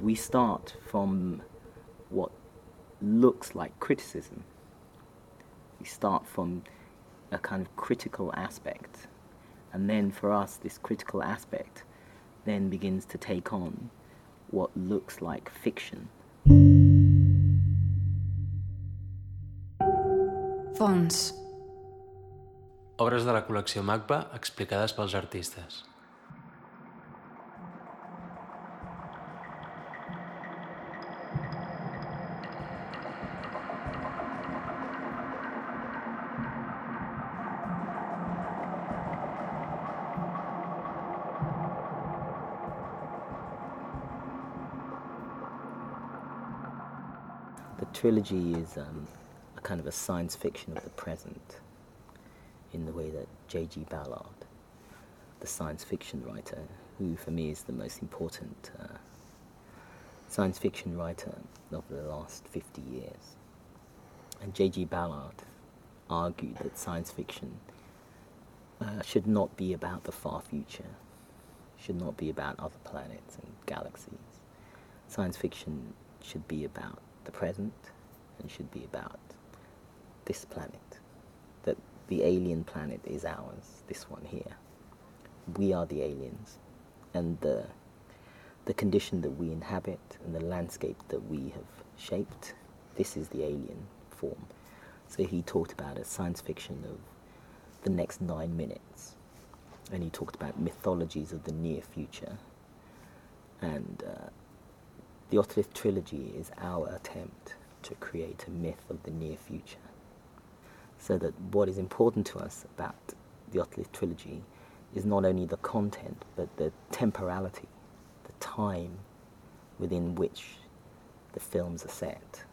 We start from what looks like criticism. We start from a kind of critical aspect. And then for us, this critical aspect then begins to take on what looks like fiction. Fons. Obres de la col·lecció MACBA explicades pels artistes. The trilogy is um, a kind of a science fiction of the present in the way that J.G. Ballard, the science fiction writer, who for me is the most important uh, science fiction writer of the last 50 years. And J.G. Ballard argued that science fiction uh, should not be about the far future, should not be about other planets and galaxies. Science fiction should be about the present and should be about this planet. That the alien planet is ours, this one here. We are the aliens, and the, the condition that we inhabit and the landscape that we have shaped, this is the alien form. So he talked about a science fiction of the next nine minutes, and he talked about mythologies of the near future. And uh, the Otolith trilogy is our attempt to create a myth of the near future. So that what is important to us about the Otolith trilogy is not only the content, but the temporality, the time within which the films are set,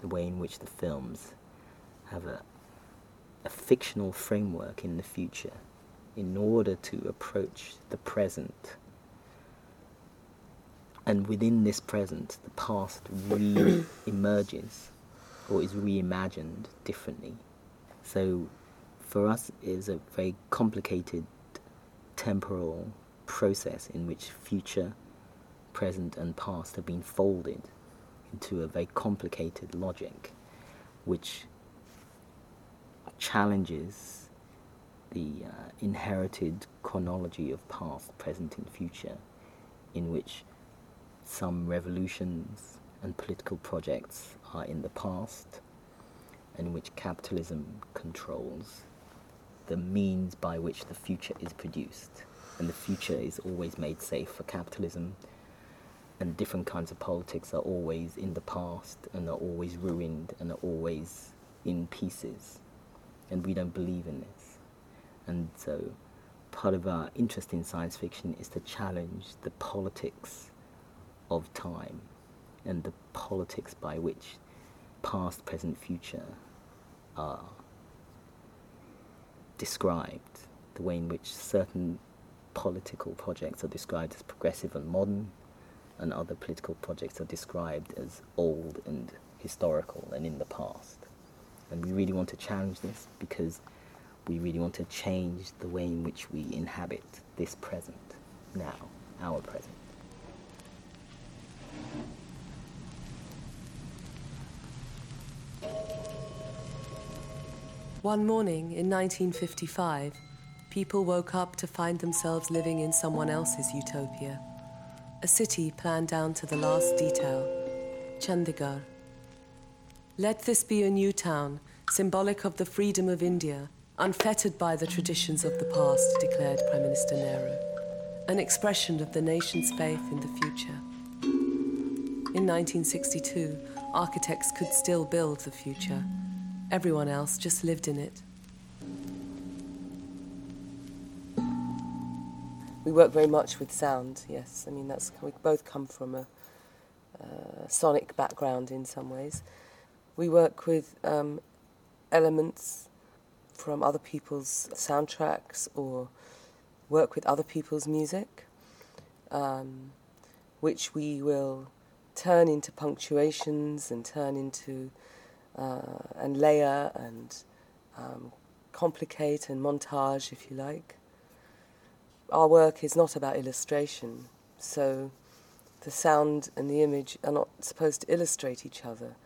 the way in which the films have a, a fictional framework in the future in order to approach the present. And within this present, the past re emerges or is reimagined differently. So for us, it is a very complicated temporal process in which future, present, and past have been folded into a very complicated logic, which challenges the uh, inherited chronology of past, present, and future, in which some revolutions and political projects are in the past, in which capitalism controls the means by which the future is produced. And the future is always made safe for capitalism, and different kinds of politics are always in the past and are always ruined and are always in pieces. And we don't believe in this. And so part of our interest in science fiction is to challenge the politics of time and the politics by which past, present, future are described, the way in which certain political projects are described as progressive and modern, and other political projects are described as old and historical and in the past. And we really want to challenge this because we really want to change the way in which we inhabit this present, now, our present. One morning in 1955, people woke up to find themselves living in someone else's utopia. A city planned down to the last detail Chandigarh. Let this be a new town, symbolic of the freedom of India, unfettered by the traditions of the past, declared Prime Minister Nehru. An expression of the nation's faith in the future. In 1962, architects could still build the future. Everyone else just lived in it. We work very much with sound, yes. I mean, that's we both come from a uh, sonic background in some ways. We work with um, elements from other people's soundtracks or work with other people's music, um, which we will turn into punctuations and turn into uh, and layer and um, complicate and montage, if you like. Our work is not about illustration, so the sound and the image are not supposed to illustrate each other.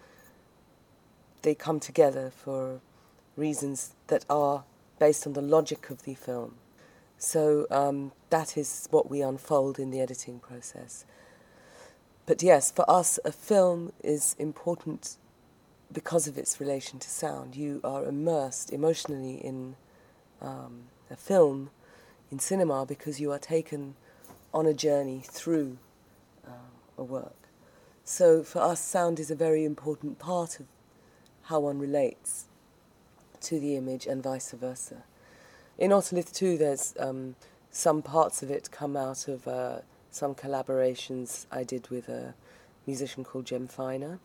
They come together for reasons that are based on the logic of the film. So um, that is what we unfold in the editing process. But yes, for us, a film is important because of its relation to sound. You are immersed emotionally in um, a film, in cinema, because you are taken on a journey through uh, a work. So for us, sound is a very important part of how one relates to the image and vice versa. In Otolith too, there's um, some parts of it come out of uh, some collaborations I did with a musician called Jem Finer.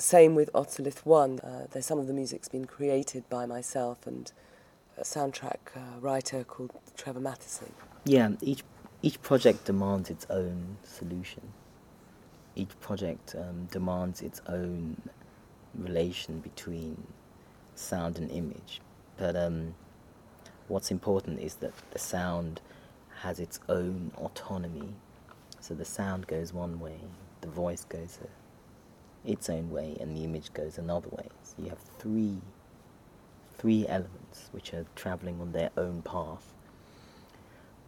Same with Otolith 1. Uh, there's some of the music's been created by myself and a soundtrack uh, writer called Trevor Mathison. Yeah, each each project demands its own solution. Each project um, demands its own relation between sound and image. But um, what's important is that the sound has its own autonomy. So the sound goes one way, the voice goes a, its own way, and the image goes another way. So you have three, three elements which are traveling on their own path.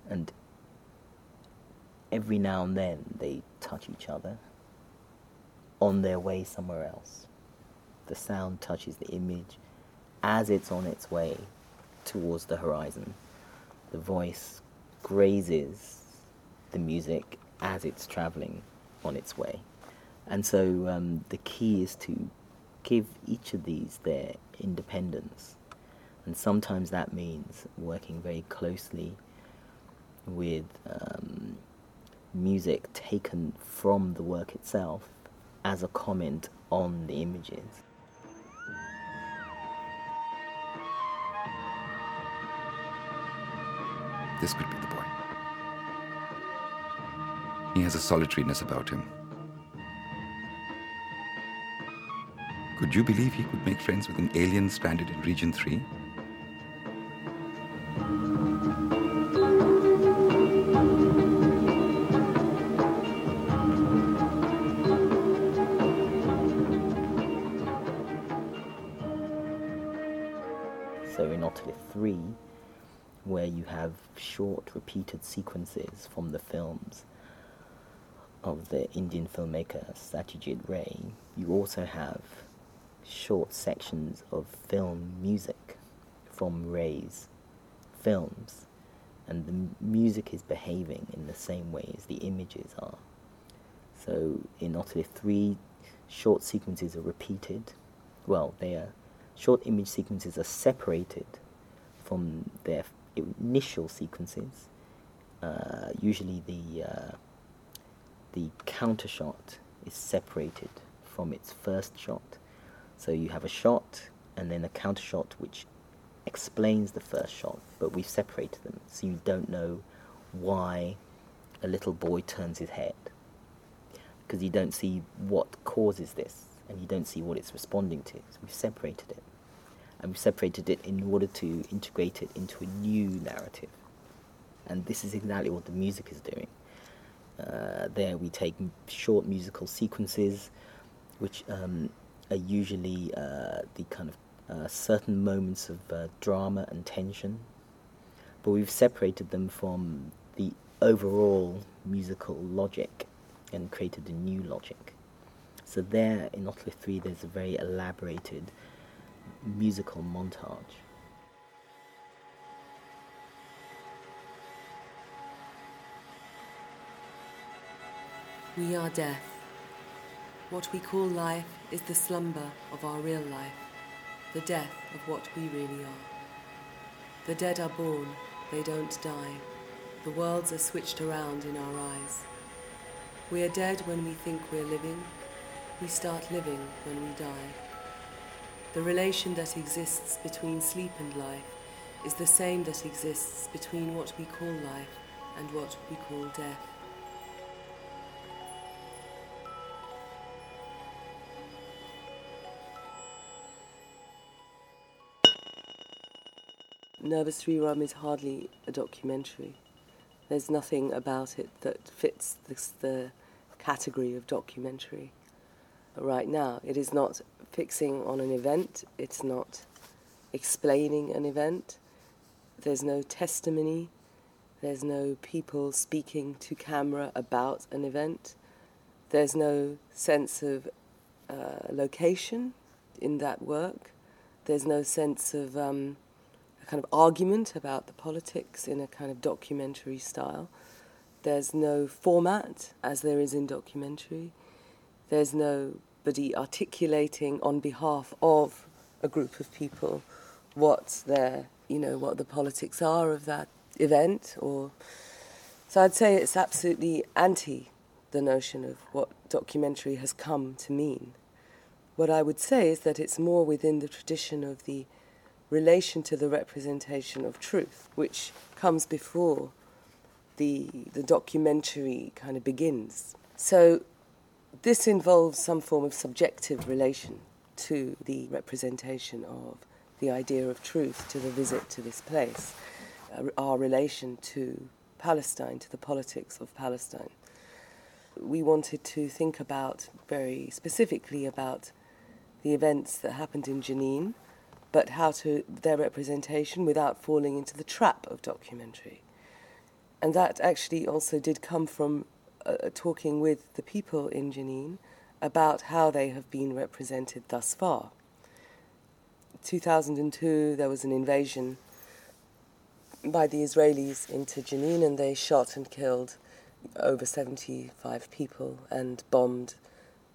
And every now and then they touch each other on their way somewhere else. The sound touches the image as it's on its way towards the horizon. The voice grazes the music as it's traveling on its way. And so um, the key is to give each of these their independence. And sometimes that means working very closely with um, music taken from the work itself as a comment on the images. This could be the boy. He has a solitariness about him. Could you believe he could make friends with an alien stranded in Region 3? So in Otolith 3, where you have short repeated sequences from the films of the Indian filmmaker Satyajit Ray, you also have short sections of film music from Ray's films, and the music is behaving in the same way as the images are. So in Otolith 3, short sequences are repeated. Well, they are short image sequences are separated from their initial sequences. Uh, usually, the uh, the counter shot is separated from its first shot. So you have a shot and then a counter shot which explains the first shot, but we've separated them so you don't know why a little boy turns his head because you don't see what causes this and you don't see what it's responding to. So we've separated it. And we've separated it in order to integrate it into a new narrative. And this is exactly what the music is doing. Uh, there we take short musical sequences, which um, are usually uh, the kind of uh, certain moments of uh, drama and tension, but we've separated them from the overall musical logic and created a new logic. So there in Otolith 3 there's a very elaborated musical montage. We are death. What we call life is the slumber of our real life, the death of what we really are. The dead are born, they don't die. The worlds are switched around in our eyes. We are dead when we think we're living. We start living when we die. The relation that exists between sleep and life is the same that exists between what we call life and what we call death. Nervus Rerum is hardly a documentary. There's nothing about it that fits the, the category of documentary. Right now. It is not fixing on an event, it's not explaining an event, there's no testimony, there's no people speaking to camera about an event, there's no sense of uh, location in that work, there's no sense of um, kind of argument about the politics in a kind of documentary style. There's no format as there is in documentary. There's nobody articulating on behalf of a group of people what their, you know, what the politics are of that event or so I'd say it's absolutely anti the notion of what documentary has come to mean. What I would say is that it's more within the tradition of the relation to the representation of truth, which comes before the, the documentary kind of begins. So this involves some form of subjective relation to the representation of the idea of truth, to the visit to this place, uh, our relation to Palestine, to the politics of Palestine. We wanted to think about very specifically about the events that happened in Jenin, but how to their representation without falling into the trap of documentary. And that actually also did come from uh, talking with the people in Jenin about how they have been represented thus far. 2002, there was an invasion by the Israelis into Jenin, and they shot and killed over 75 people and bombed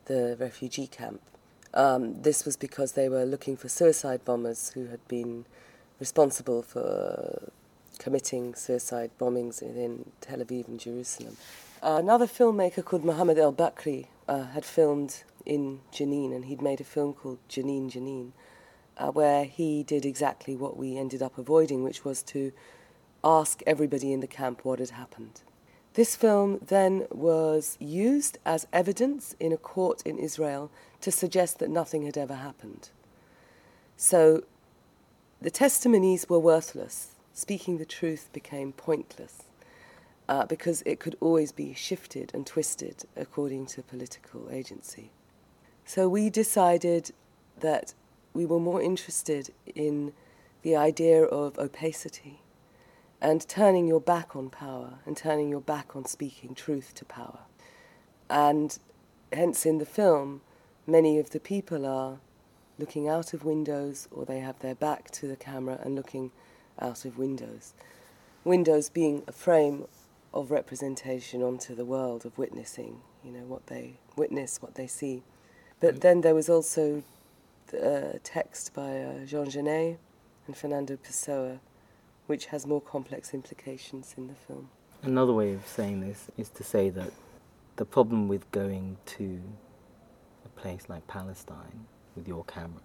the refugee camp. Um, this was because they were looking for suicide bombers who had been responsible for committing suicide bombings in Tel Aviv and Jerusalem. Uh, another filmmaker called Mohammed El Bakri uh, had filmed in Jenin, and he'd made a film called Jenin Jenin, uh, where he did exactly what we ended up avoiding, which was to ask everybody in the camp what had happened. This film then was used as evidence in a court in Israel to suggest that nothing had ever happened. So the testimonies were worthless. Speaking the truth became pointless uh, because it could always be shifted and twisted according to political agency. So we decided that we were more interested in the idea of opacity and turning your back on power and turning your back on speaking truth to power. And hence, in the film, many of the people are looking out of windows or they have their back to the camera and looking out of windows. Windows being a frame of representation onto the world of witnessing, you know, what they witness, what they see. But then there was also a text by uh, Jean Genet and Fernando Pessoa, which has more complex implications in the film. Another way of saying this is to say that the problem with going to a place like Palestine with your camera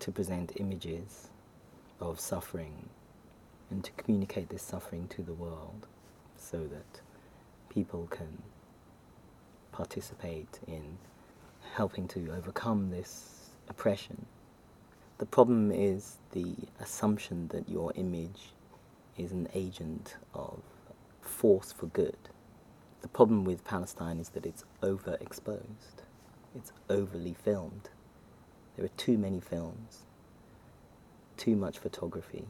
to present images of suffering and to communicate this suffering to the world so that people can participate in helping to overcome this oppression. The problem is the assumption that your image is an agent of force for good. The problem with Palestine is that it's overexposed, it's overly filmed. There are too many films, too much photography,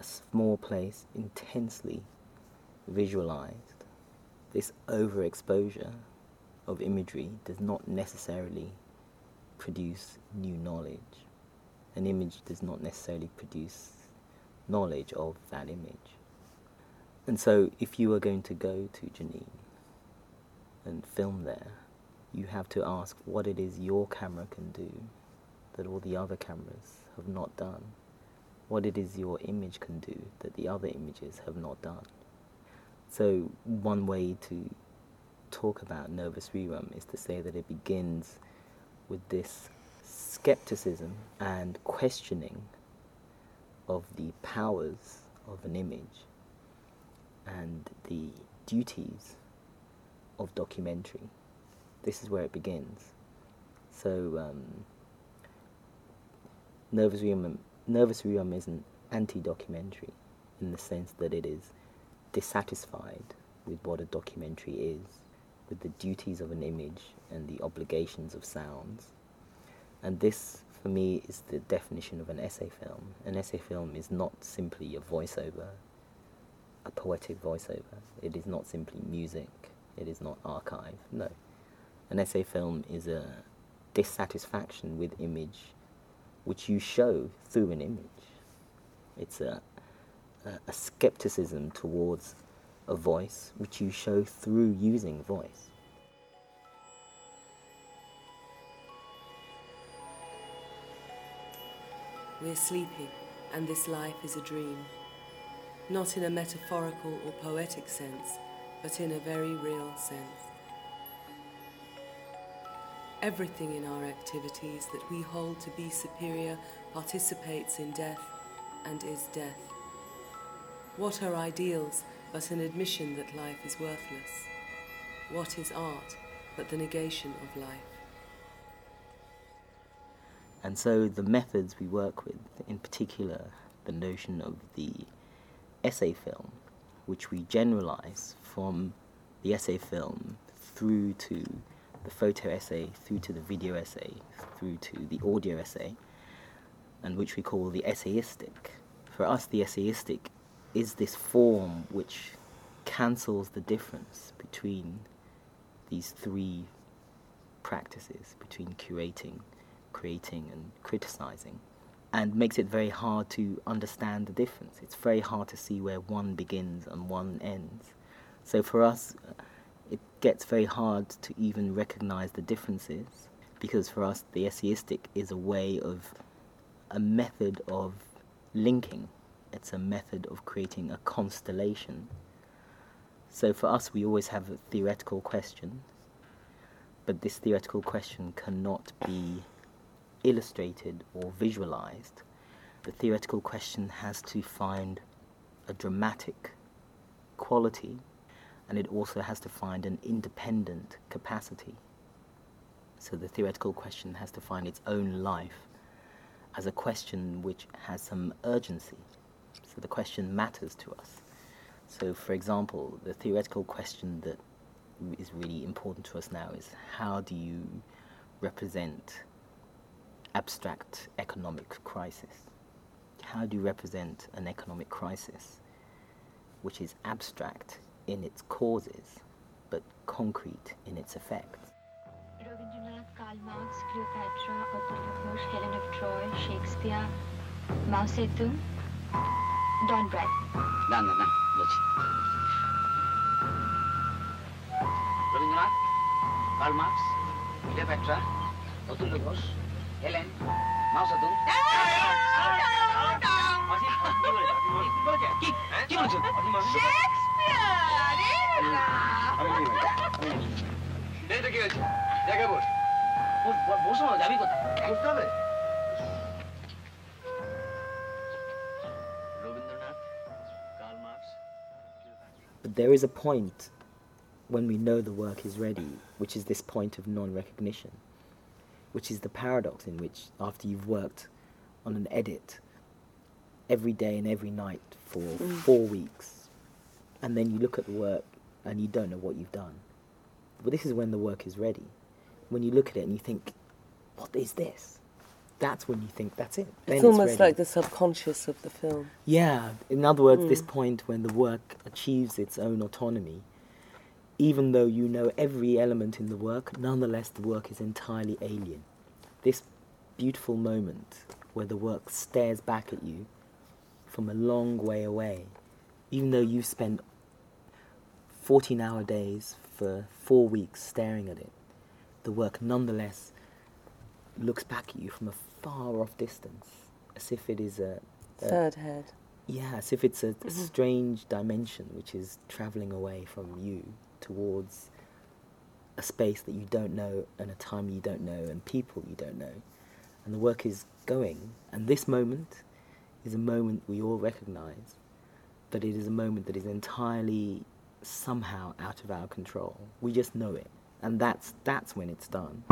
a small place intensely visualized. This overexposure of imagery does not necessarily produce new knowledge. An image does not necessarily produce knowledge of that image. And so, if you are going to go to Jenin and film there, you have to ask what it is your camera can do that all the other cameras have not done. What it is your image can do that the other images have not done. So, one way to talk about Nervus Rerum is to say that it begins with this skepticism and questioning of the powers of an image and the duties of documentary. This is where it begins. So, um, Nervus Rerum, Nervus Rerum is an anti documentary in the sense that it is dissatisfied with what a documentary is, with the duties of an image and the obligations of sounds. And this, for me, is the definition of an essay film. An essay film is not simply a voiceover, a poetic voiceover. It is not simply music. It is not archive. No. An essay film is a dissatisfaction with image which you show through an image. It's a, a, a skepticism towards a voice which you show through using voice. We're sleeping, and this life is a dream. Not in a metaphorical or poetic sense, but in a very real sense. Everything in our activities that we hold to be superior participates in death and is death. What are ideals but an admission that life is worthless? What is art but the negation of life? And so the methods we work with, in particular the notion of the essay film, which we generalize from the essay film through to the photo essay, through to the video essay, through to the audio essay, and which we call the essayistic. For us, the essayistic is this form which cancels the difference between these three practices, between curating, creating, and criticizing, and makes it very hard to understand the difference. It's very hard to see where one begins and one ends. So for us, it gets very hard to even recognize the differences because for us, the essayistic is a way of a method of linking. It's a method of creating a constellation. So for us, we always have a theoretical question, but this theoretical question cannot be illustrated or visualized. The theoretical question has to find a dramatic quality and it also has to find an independent capacity. So the theoretical question has to find its own life as a question which has some urgency. So the question matters to us. So, for example, the theoretical question that is really important to us now is how do you represent abstract economic crisis? How do you represent an economic crisis which is abstract in its causes but concrete in its effects? Rabindranath, Karl Marx, Cleopatra, Othello Bush, Helen of Troy, Shakespeare, Mao Zedong, Don Brad. না না না বলছি Rabindranath Karl marks Cleopatra অতুল্য Ghosh Helen মাও Zedong কি কি বলছেন এটা কি হয়েছে জায়গায় বস বসো না যাবি কোথায় বসতে হবে Rabindranath Karl marks But there is a point when we know the work is ready, which is this point of non recognition, which is the paradox in which, after you've worked on an edit every day and every night for mm. four weeks, and then you look at the work and you don't know what you've done. But this is when the work is ready. When you look at it and you think, what is this? That's when you think that's it. Then It's almost ready. like the subconscious of the film. Yeah, in other words, this mm. point when the work achieves its own autonomy, even though you know every element in the work, nonetheless the work is entirely alien. This beautiful moment where the work stares back at you from a long way away, even though you've spent 14 hour days for four weeks staring at it, the work nonetheless looks back at you from a far off distance, as if it is a, a Third head. yeah, as if it's a, a strange dimension which is traveling away from you towards a space that you don't know and a time you don't know and people you don't know. And the work is going. And this moment is a moment we all recognize, but it is a moment that is entirely somehow out of our control. We just know it. And that's, that's when it's done.